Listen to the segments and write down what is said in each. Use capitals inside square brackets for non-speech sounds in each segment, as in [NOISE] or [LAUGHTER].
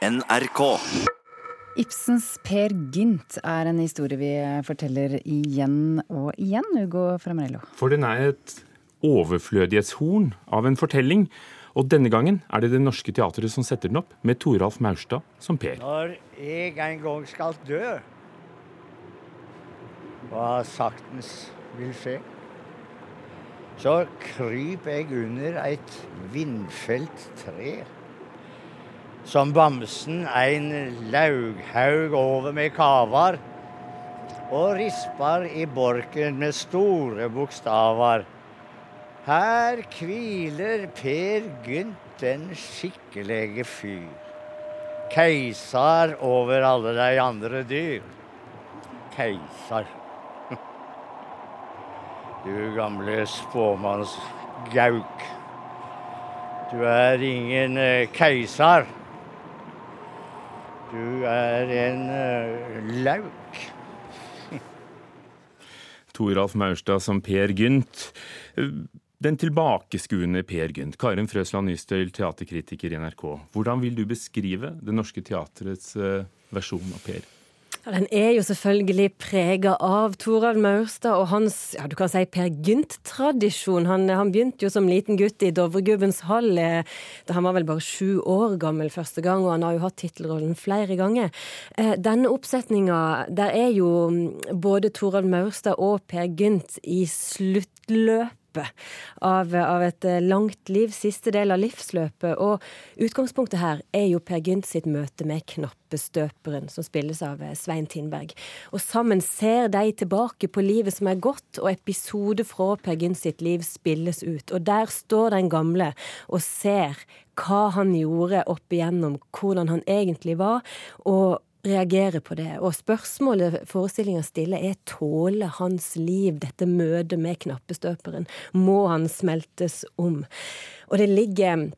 NRK. Ibsens Per Gynt er en historie vi forteller igjen og igjen, Ugo Framarello. For den er et overflødighetshorn av en fortelling. Og denne gangen er det Det Norske Teatret som setter den opp, med Toralf Maurstad som Per. Når jeg en gang skal dø, hva saktens vil skje, så kryper jeg under et vindfelt tre. Som bamsen en laughaug over med kavar, og risper i borken med store bokstaver. Her hviler Per Gynt, den skikkelige fyr. Keisar over alle de andre dyr. Keisar. [LAUGHS] Du gamle spåmannsgauk. Du er ingen keiser. keisar. Du er en lauk. [LAUGHS] Toralf Maurstad som Per Gynt. Den tilbakeskuende Per Gynt. Karin Frøsland Nystøyl, teaterkritiker i NRK. Hvordan vil du beskrive Det Norske Teatrets eh, versjon av Per? Ja, den er jo selvfølgelig prega av Toralv Maurstad og hans ja, du kan si Per Gynt-tradisjon. Han, han, begynte jo som liten gutt i Dovregubbens hall eh, da han var vel bare sju år gammel første gang, og han har jo hatt tittelrollen flere ganger. Eh, denne oppsetninga, der er jo mm, både Toralv Maurstad og Per Gynt i sluttløp av, av, et eh, langt liv, siste del av livsløpet. Og utgangspunktet her er jo Per Gynt sitt møte med Knappestøperen, som spilles av eh, Svein Tindberg. Og sammen ser de tilbake på livet som er gått, og episode fra Per Gynt sitt liv spilles ut. Og der står den gamle og ser hva han gjorde opp igjennom, hvordan han egentlig var. og reagere på det. Og spørsmålet forestillinga stiller er tåler hans liv dette møtet med knappestøperen? Må han smeltes om? Og det ligger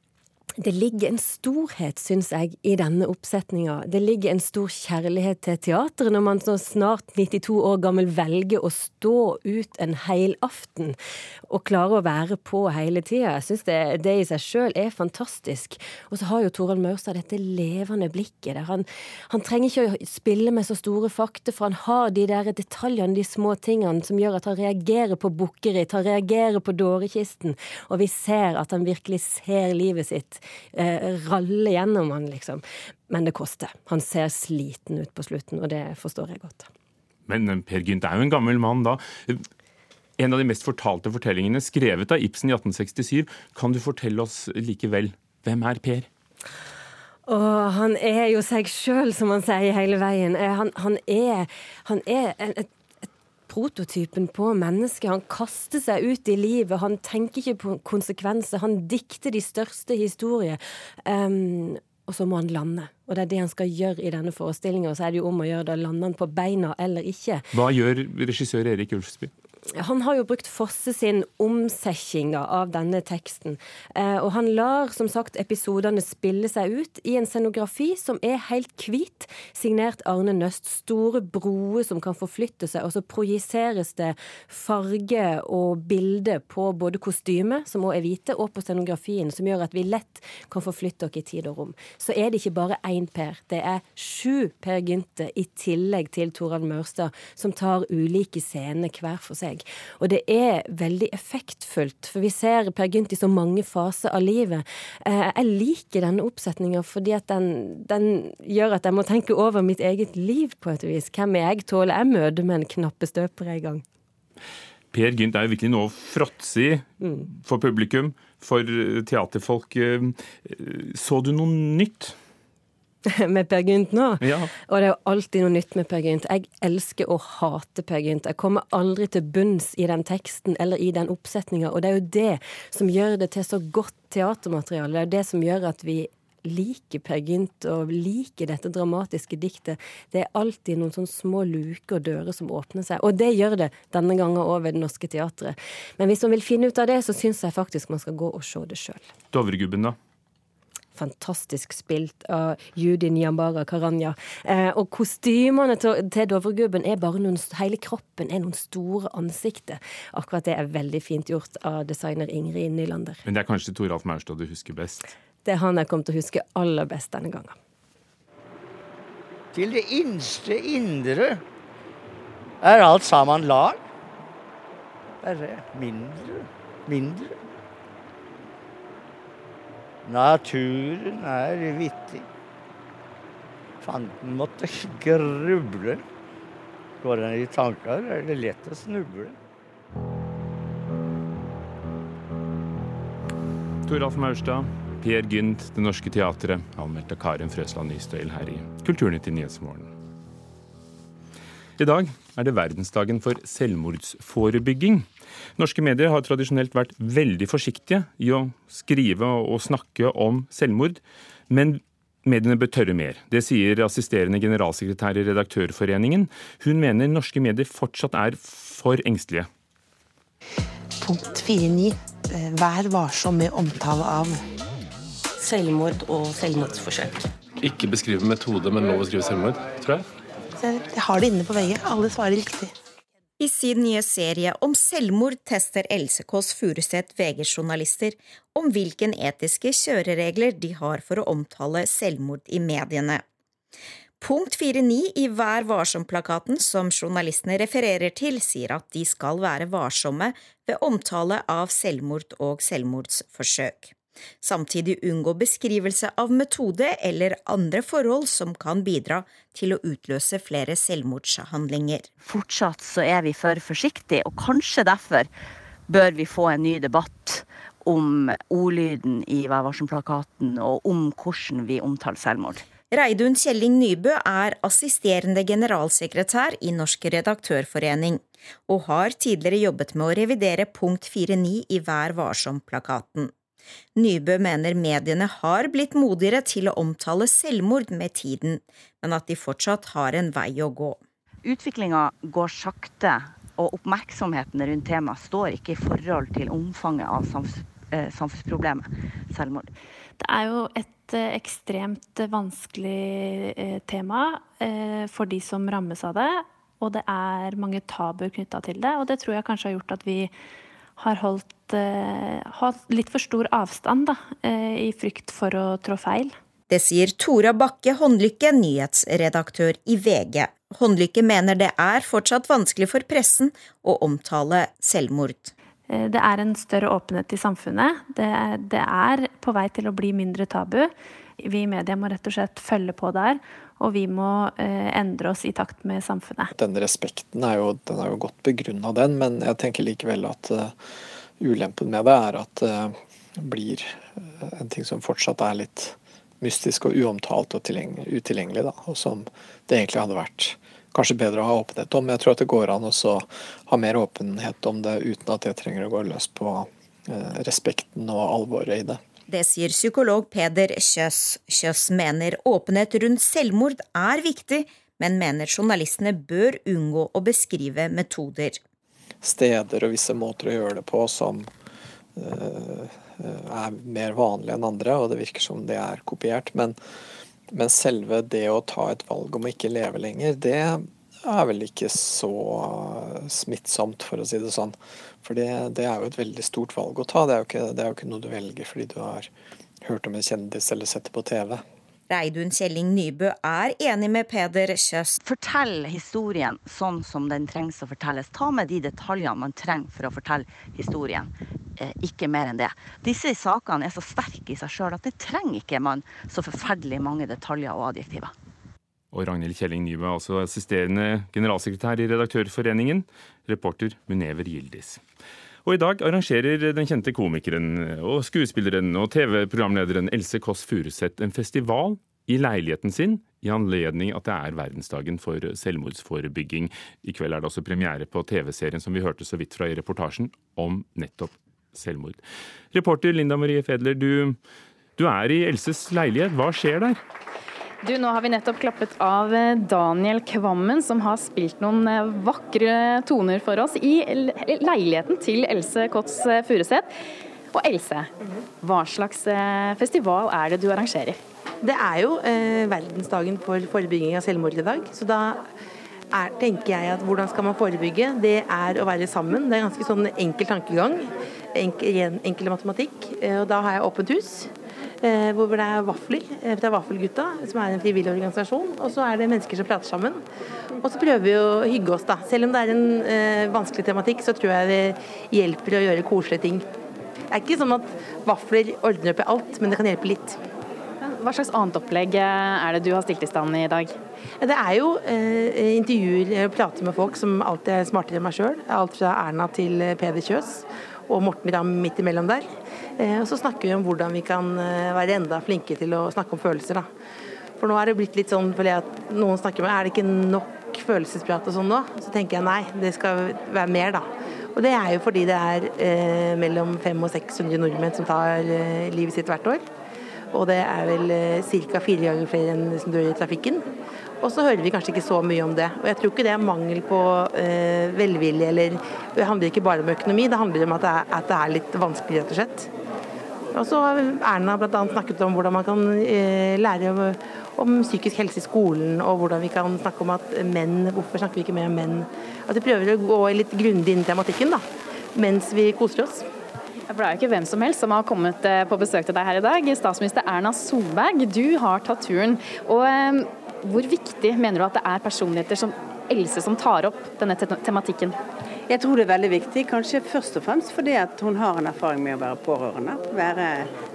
det ligger en storhet, syns jeg, i denne oppsetninga. Det ligger en stor kjærlighet til teatret når man så snart 92 år gammel velger å stå ut en hel aften og klare å være på hele tida. Jeg syns det, det, i seg sjøl er fantastisk. Og så har jo Torald Maurstad dette levende blikket der han, han, trenger ikke å spille med så store fakta, for han har de der detaljene, de små tingene, som gjør at han reagerer på bukkeritt, han reagerer på dårekisten, og vi ser at han virkelig ser livet sitt eh, ralle gjennom han, liksom. Men det koster. Han ser sliten ut på slutten, og det forstår jeg godt. Men eh, Per Gynt er jo en gammel mann da. En av de mest fortalte fortellingene, skrevet av Ibsen i 1867. Kan du fortelle oss likevel, hvem er Per? Og han er jo seg sjøl, som han sier hele veien. Eh, han, han er, han er et prototypen på mennesket. Han kaster seg ut i livet, han tenker ikke på konsekvenser. Han dikter de største historier. Um, og så må han lande. Og det er det han skal gjøre i denne forestillinga. Og så er det jo om å gjøre det, lander han på beina eller ikke. Hva gjør regissør Erik Ulfsby? Han har jo brukt Fosse sin omsetning av denne teksten. Eh, og han lar som sagt episodene spille seg ut i en scenografi som er helt hvit, signert Arne Nøst. Store broer som kan forflytte seg, og så projiseres det farge og bilde på både kostymet, som også er hvite, og på scenografien, som gjør at vi lett kan forflytte oss i tid og rom. Så er det ikke bare én Per, det er sju Per Gynte i tillegg til Torald Mørstad, som tar ulike scener hver for seg seg. Og det er veldig effektfullt, for vi ser Per Gynt i så mange faser av livet. Eh, jeg liker denne oppsetninga fordi at den, den, gjør at jeg må tenke over mitt eget liv på et vis. Hvem er jeg? Tåler jeg møte med en knappe støper en gang? Per Gynt er jo virkelig noe å fråtse i mm. for publikum, for teaterfolk. Eh, så du noe nytt? [LAUGHS] med Per Gynt nå. Ja. Og det er jo alltid noe nytt med Per Gynt. Jeg elsker å hate Per Gynt. Jeg kommer aldri til bunns i den teksten eller i den oppsetninga, og det er jo det som gjør det til så godt teatermateriale. Det er jo det som gjør at vi liker Per Gynt og liker dette dramatiske diktet. Det er alltid noen sånne små luker og dører som åpner seg. Og det gjør det denne gangen òg ved Det Norske Teatret. Men hvis man vil finne ut av det, så syns jeg faktisk man skal gå og se det sjøl. Dovregubben, da? Fantastisk spilt av Judy Nyambara Karanja. Eh, og kostymene til, til Dovregubben er bare noen Hele kroppen er noen store ansikter. Akkurat det er veldig fint gjort av designer Ingrid Nylander. Men det er kanskje Toralf Maurstad du husker best? Det er han jeg kommer til å huske aller best denne gangen. til det innste indre, er alt sammen lag. Bare mindre, mindre. Naturen er vittig. Fanten måtte gruble. Går den i tanker, er det lett å snuble. Toralf Maurstad, Per Gynt, Det Norske Teatret, anmeldt av Karen Frøsland Nystøyl her i Kulturnytt i Nyhetsmorgen. I dag er det verdensdagen for selvmordsforebygging. Norske medier har tradisjonelt vært veldig forsiktige i å skrive og snakke om selvmord, men mediene bør tørre mer. Det sier assisterende generalsekretær i Redaktørforeningen. Hun mener norske medier fortsatt er for engstelige. Punkt 4.9. Vær varsom med omtale av selvmord og selvmordsforsøk. Ikke beskrive metode, men lov å skrive selvmord, tror jeg. Jeg har det inne på veggen. Alle svarer riktig. I sin nye serie om selvmord tester Else Kåss Furuseth VG-journalister om hvilken etiske kjøreregler de har for å omtale selvmord i mediene. Punkt 4.9 i Vær varsom-plakaten som journalistene refererer til, sier at de skal være varsomme ved omtale av selvmord og selvmordsforsøk samtidig unngå beskrivelse av metode eller andre forhold som kan bidra til å utløse flere selvmordshandlinger. Fortsatt så er vi for forsiktige, og kanskje derfor bør vi få en ny debatt om ordlyden i Vær varsom-plakaten, og om hvordan vi omtaler selvmord. Reidun Kjelling Nybø er assisterende generalsekretær i Norsk redaktørforening, og har tidligere jobbet med å revidere punkt 4.9 i Vær varsom-plakaten. Nybø mener mediene har blitt modigere til å omtale selvmord med tiden, men at de fortsatt har en vei å gå. Utviklinga går sakte, og oppmerksomheten rundt temaet står ikke i forhold til omfanget av eh, samfunnsproblemet selvmord. Det er jo et eh, ekstremt vanskelig eh, tema for de som rammes av det. Og det er mange tabuer knytta til det, og det tror jeg kanskje har gjort at vi har holdt, eh, holdt litt for stor avstand da, eh, i frykt for å trå feil. Det sier Tora Bakke Håndlykke, nyhetsredaktør i VG. Håndlykke mener det er fortsatt vanskelig for pressen å omtale selvmord. Eh, det er en større åpenhet i samfunnet. Det er, det er på vei til å bli mindre tabu. Vi i media må rett og slett følge på der, og vi må eh, endre oss i takt med samfunnet. Den respekten er jo, den er jo godt begrunna, den, men jeg tenker likevel at uh, ulempen med det er at det uh, blir en ting som fortsatt er litt mystisk og uomtalt og utilgjengelig, da, og som det egentlig hadde vært kanskje bedre å ha åpenhet om. Jeg tror at det går an å ha mer åpenhet om det uten at det trenger å gå løs på respekten og alvoret i det. Det sier psykolog Peder Kjøs. Kjøs mener åpenhet rundt selvmord er viktig, men mener journalistene bør unngå å beskrive metoder. Steder og visse måter å gjøre det på som uh, er mer vanlige enn andre, og det virker som det er kopiert. Men, men selve det å ta et valg om å ikke leve lenger, det er vel ikke så smittsomt, for å si det sånn. For det, det, er jo et veldig stort valg å ta. Det er, jo ikke, det er jo ikke noe du velger fordi du har hørt om en kjendis eller sett det på TV. Reidun Kjelling Nybø er enig med Peder Kjøs. Fortell historien sånn som den trengs å fortelles. Ta med de detaljene man trenger for å fortelle historien. Eh, ikke mer enn det. Disse sakene er så sterke i seg sjøl at det trenger ikke man så forferdelig mange detaljer og adjektiver og Ragnhild Kjelling Nybø, altså assisterende generalsekretær i Redaktørforeningen, reporter Munever Gildis. Og i dag arrangerer den kjente komikeren og skuespilleren og TV-programlederen Else Kåss Furuseth en festival i leiligheten sin i anledning at det er verdensdagen for selvmordsforebygging. I kveld er det også premiere på TV-serien som vi hørte så vidt fra i reportasjen, om nettopp selvmord. Reporter Linda Marie Fedler, du, du er i Elses leilighet. Hva skjer der? Du, nå har vi nettopp klappet av eh, Daniel Kvammen, som har spilt noen eh, vakre toner for oss i leiligheten til Else Kåss eh, Furuseth. Og Else, hva slags festival er det du arrangerer? Det er jo eh, verdensdagen for forebygging av selvmord i dag. Så da er, tenker jeg at hvordan skal man forebygge? Det er å være sammen. Det er en ganske sånn enkel tankegang. Enkel, enkel matematikk. Og da har jeg åpent hus. Eh, hvor det er vafler Det fra Vaffelgutta, som er en frivillig organisasjon. Og så er det mennesker som prater sammen. Og så prøver vi å hygge oss, da. Selv om det er en eh, vanskelig tematikk, så tror jeg det hjelper å gjøre koselige ting. Det er ikke sånn at vafler ordner opp i alt, men det kan hjelpe litt. Hva slags annet opplegg er det du har stilt i stand i dag? Det er jo eh, intervjuer og prater med folk som alltid er smartere enn meg sjøl. Alt fra Erna til Peder Kjøs og Morten Ramm midt imellom der. Eh, og så snakker vi om hvordan vi kan eh, være enda flinke til å snakke om følelser. da. For nå er det blitt litt sånn at noen snakker med er det ikke nok følelsesprat og sånn nå? Så tenker jeg nei, det skal være mer, da. Og det er jo fordi det er eh, mellom 500 og 600 nordmenn som tar eh, livet sitt hvert år. Og det er vel eh, ca. fire ganger flere enn som dør i trafikken. Og så hører vi kanskje ikke så mye om det. Og jeg tror ikke det er mangel på eh, velvilje eller Det handler ikke bare om økonomi, det handler om at det er, at det er litt vanskelig, rett og slett. Og så har Erna bl.a. snakket om hvordan man kan eh, lære om, om, psykisk helse i skolen, og hvordan vi kan snakke om at menn Hvorfor snakker vi ikke mer om menn? At vi prøver å gå litt grundig inn i tematikken da, mens vi koser oss. For Det er jo ikke hvem som helst som har kommet eh, på besøk til deg her i dag. Statsminister Erna Solberg, du har tatt turen. Og eh, Hvor viktig mener du at det er personligheter som Else som tar opp denne tematikken? Jeg tror det er veldig viktig, kanskje først og fremst fordi at hun har en erfaring med å være pårørende. Være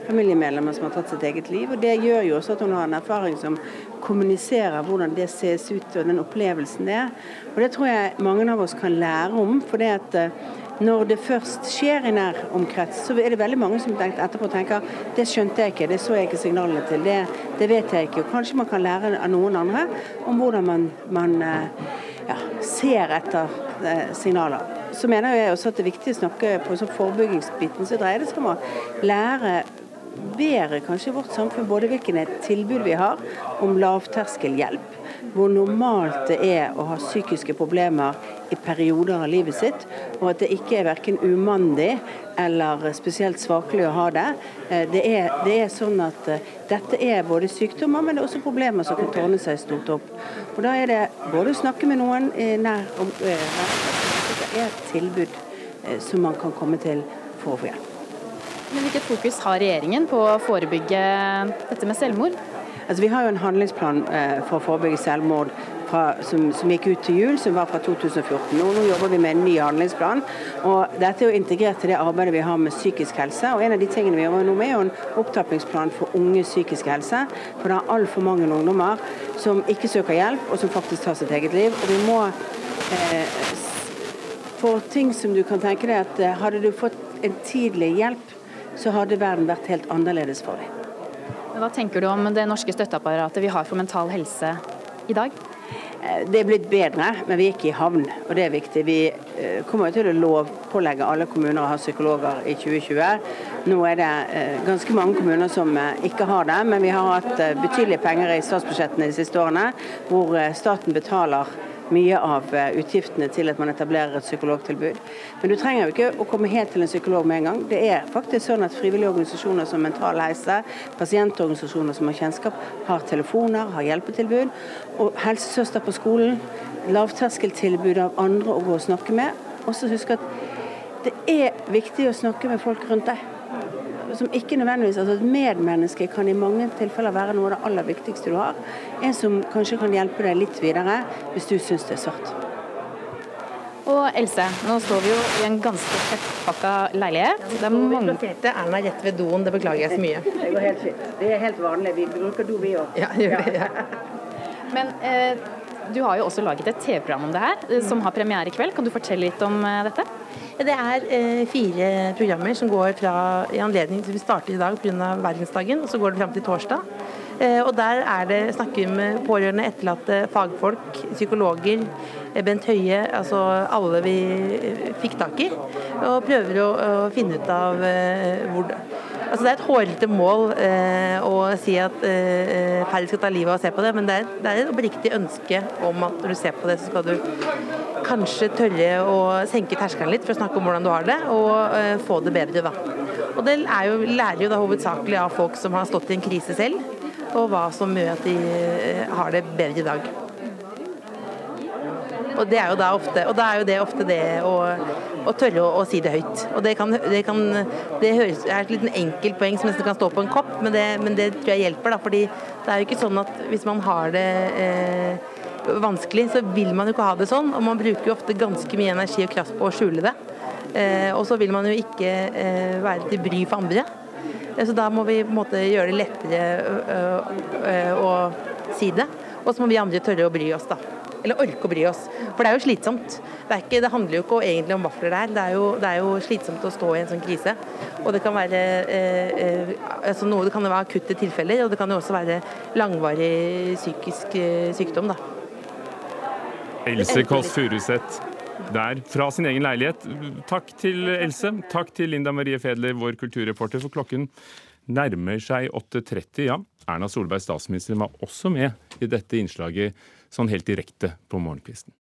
familiemedlemmer som har tatt sitt eget liv. og Det gjør jo også at hun har en erfaring som kommuniserer hvordan det ses ut og den opplevelsen det er. Og Det tror jeg mange av oss kan lære om. for det at eh, når det først skjer i nær omkrets, så er det veldig mange som etterpå tenker det skjønte jeg ikke, det så jeg ikke signalene til, det, det vet jeg ikke. Og Kanskje man kan lære av noen andre om hvordan man, man eh, ja, ser etter eh, signaler. Så mener jeg også at det er viktig å snakke på sånn forebyggingsbiten. Så dreier det seg om å lære bedre kanskje vårt samfunn både hvilke tilbud vi har om lavterskelhjelp, hvor normalt det er å ha psykiske problemer i perioder av livet sitt, og at det ikke er verken umandig eller spesielt svakelig å ha det. Eh, det er, det er sånn at eh, dette er både sykdommer, men det er også problemer som kan tårne seg stort opp. Og Da er det både å snakke med noen nær om eh, Det er et tilbud som man kan komme til for å få hjelp. Men Hvilket fokus har regjeringen på å forebygge dette med selvmord? Altså, vi har jo en handlingsplan eh, for å forebygge selvmord fra, som, som, gikk ut til jul, som var fra 2014. Nå, nå, jobber vi med en ny handlingsplan. og Dette er jo integrert til det arbeidet vi har med psykisk helse. og En av de tingene vi jobber nå med, er jo en opptrappingsplan for unge psykisk helse. For det er altfor mange ungdommer som ikke søker hjelp, og som faktisk tar sitt eget liv. og vi må eh, For ting som du kan tenke deg at eh, hadde du fått en tidlig hjelp, så hadde verden vært helt annerledes for dem. Hva tenker du om det norske støtteapparatet vi har for mental helse i dag? Eh, det er blitt bedre, men vi er ikke i havn, og det er viktig. Vi eh, kommer til å lovpålegge alle kommuner å ha psykologer i 2020. Nå er det eh, ganske mange kommuner som ikke har det, men vi har hatt betydelige penger i statsbudsjettene de siste årene, hvor staten betaler mye av eh, utgiftene til at man etablerer et psykologtilbud. Men du trenger jo ikke å komme helt til en psykolog med en gang. Det er faktisk sånn at frivillige organisasjoner som Mental Helse, pasientorganisasjoner som har kjennskap, har telefoner, har hjelpetilbud. Og helsesøster på skolen, lavterskeltilbud av andre å gå og snakke med. Også husk at det er viktig å snakke med folk rundt deg som ikke nødvendigvis altså Et medmenneske kan i mange tilfeller være noe av det aller viktigste du har. En som kanskje kan hjelpe deg litt videre hvis du syns det er sårt. Og Else, nå står vi jo i en ganske tettpakka leilighet. Det er mange... Vi plasserte Erna rett ved doen, det beklager jeg så mye. Det går helt fint. Det er helt vanlig. Vi bruker do, vi òg. Ja, gjør det. Ja. Men eh, du har jo også laget et TV-program om det her, eh, som har premiere i kveld. Kan du fortelle litt om eh, dette? Det er eh, fire programmer som går fra i anledning til vi starter i dag pga. verdensdagen, og så går det fram til torsdag. Eh, og Der er det snakker vi med pårørende, etterlatte, fagfolk, psykologer. Eh, Bent Høie, altså alle vi eh, fikk tak i. Og prøver å, å finne ut av eh, hvor Altså Det er et hårete mål eh, å si at eh, færre skal ta livet av å se på det, men det er, det er et oppriktig ønske om at når du ser på det, så skal du kanskje tørre å senke terskelen litt for å snakke om hvordan du har det, og eh, få det bedre. da. Og Det jo, lærer jo da hovedsakelig av folk som har stått i en krise selv, og hva som gjør at de eh, har det bedre i dag. Og det er jo da ofte, og da er jo det ofte det å å tørre å, å, si det høyt. Og Det, kan, det, kan, det høres, er et liten enkelt poeng som nesten kan stå på en kopp, men det, men det tror jeg hjelper. Da, fordi det er jo ikke sånn at hvis man har det eh, vanskelig, så vil man jo ikke ha det sånn. Og man bruker jo ofte ganske mye energi og kraft på å skjule det. Eh, og så vil man jo ikke eh, være til bry for andre. Eh, så da må vi på en måte gjøre det lettere å si det. Og så må vi andre tørre å bry oss, da. Eller orke å bry oss. For det er jo slitsomt. Det, ikke, det handler jo ikke egentlig om vafler der. Det er, jo, det er jo slitsomt å stå i en sånn krise. Og det kan være eh, altså noe, det kan være akutte tilfeller, og det kan jo også være langvarig psykisk eh, sykdom, da. Else Kåss Furuseth der fra sin egen leilighet. Takk til Else. Takk til Linda Marie Fedler, vår kulturreporter, for klokken nærmer seg 8.30. Ja, Erna Solberg, statsministeren, var også med i dette innslaget sånn helt direkte på morgenkvisten.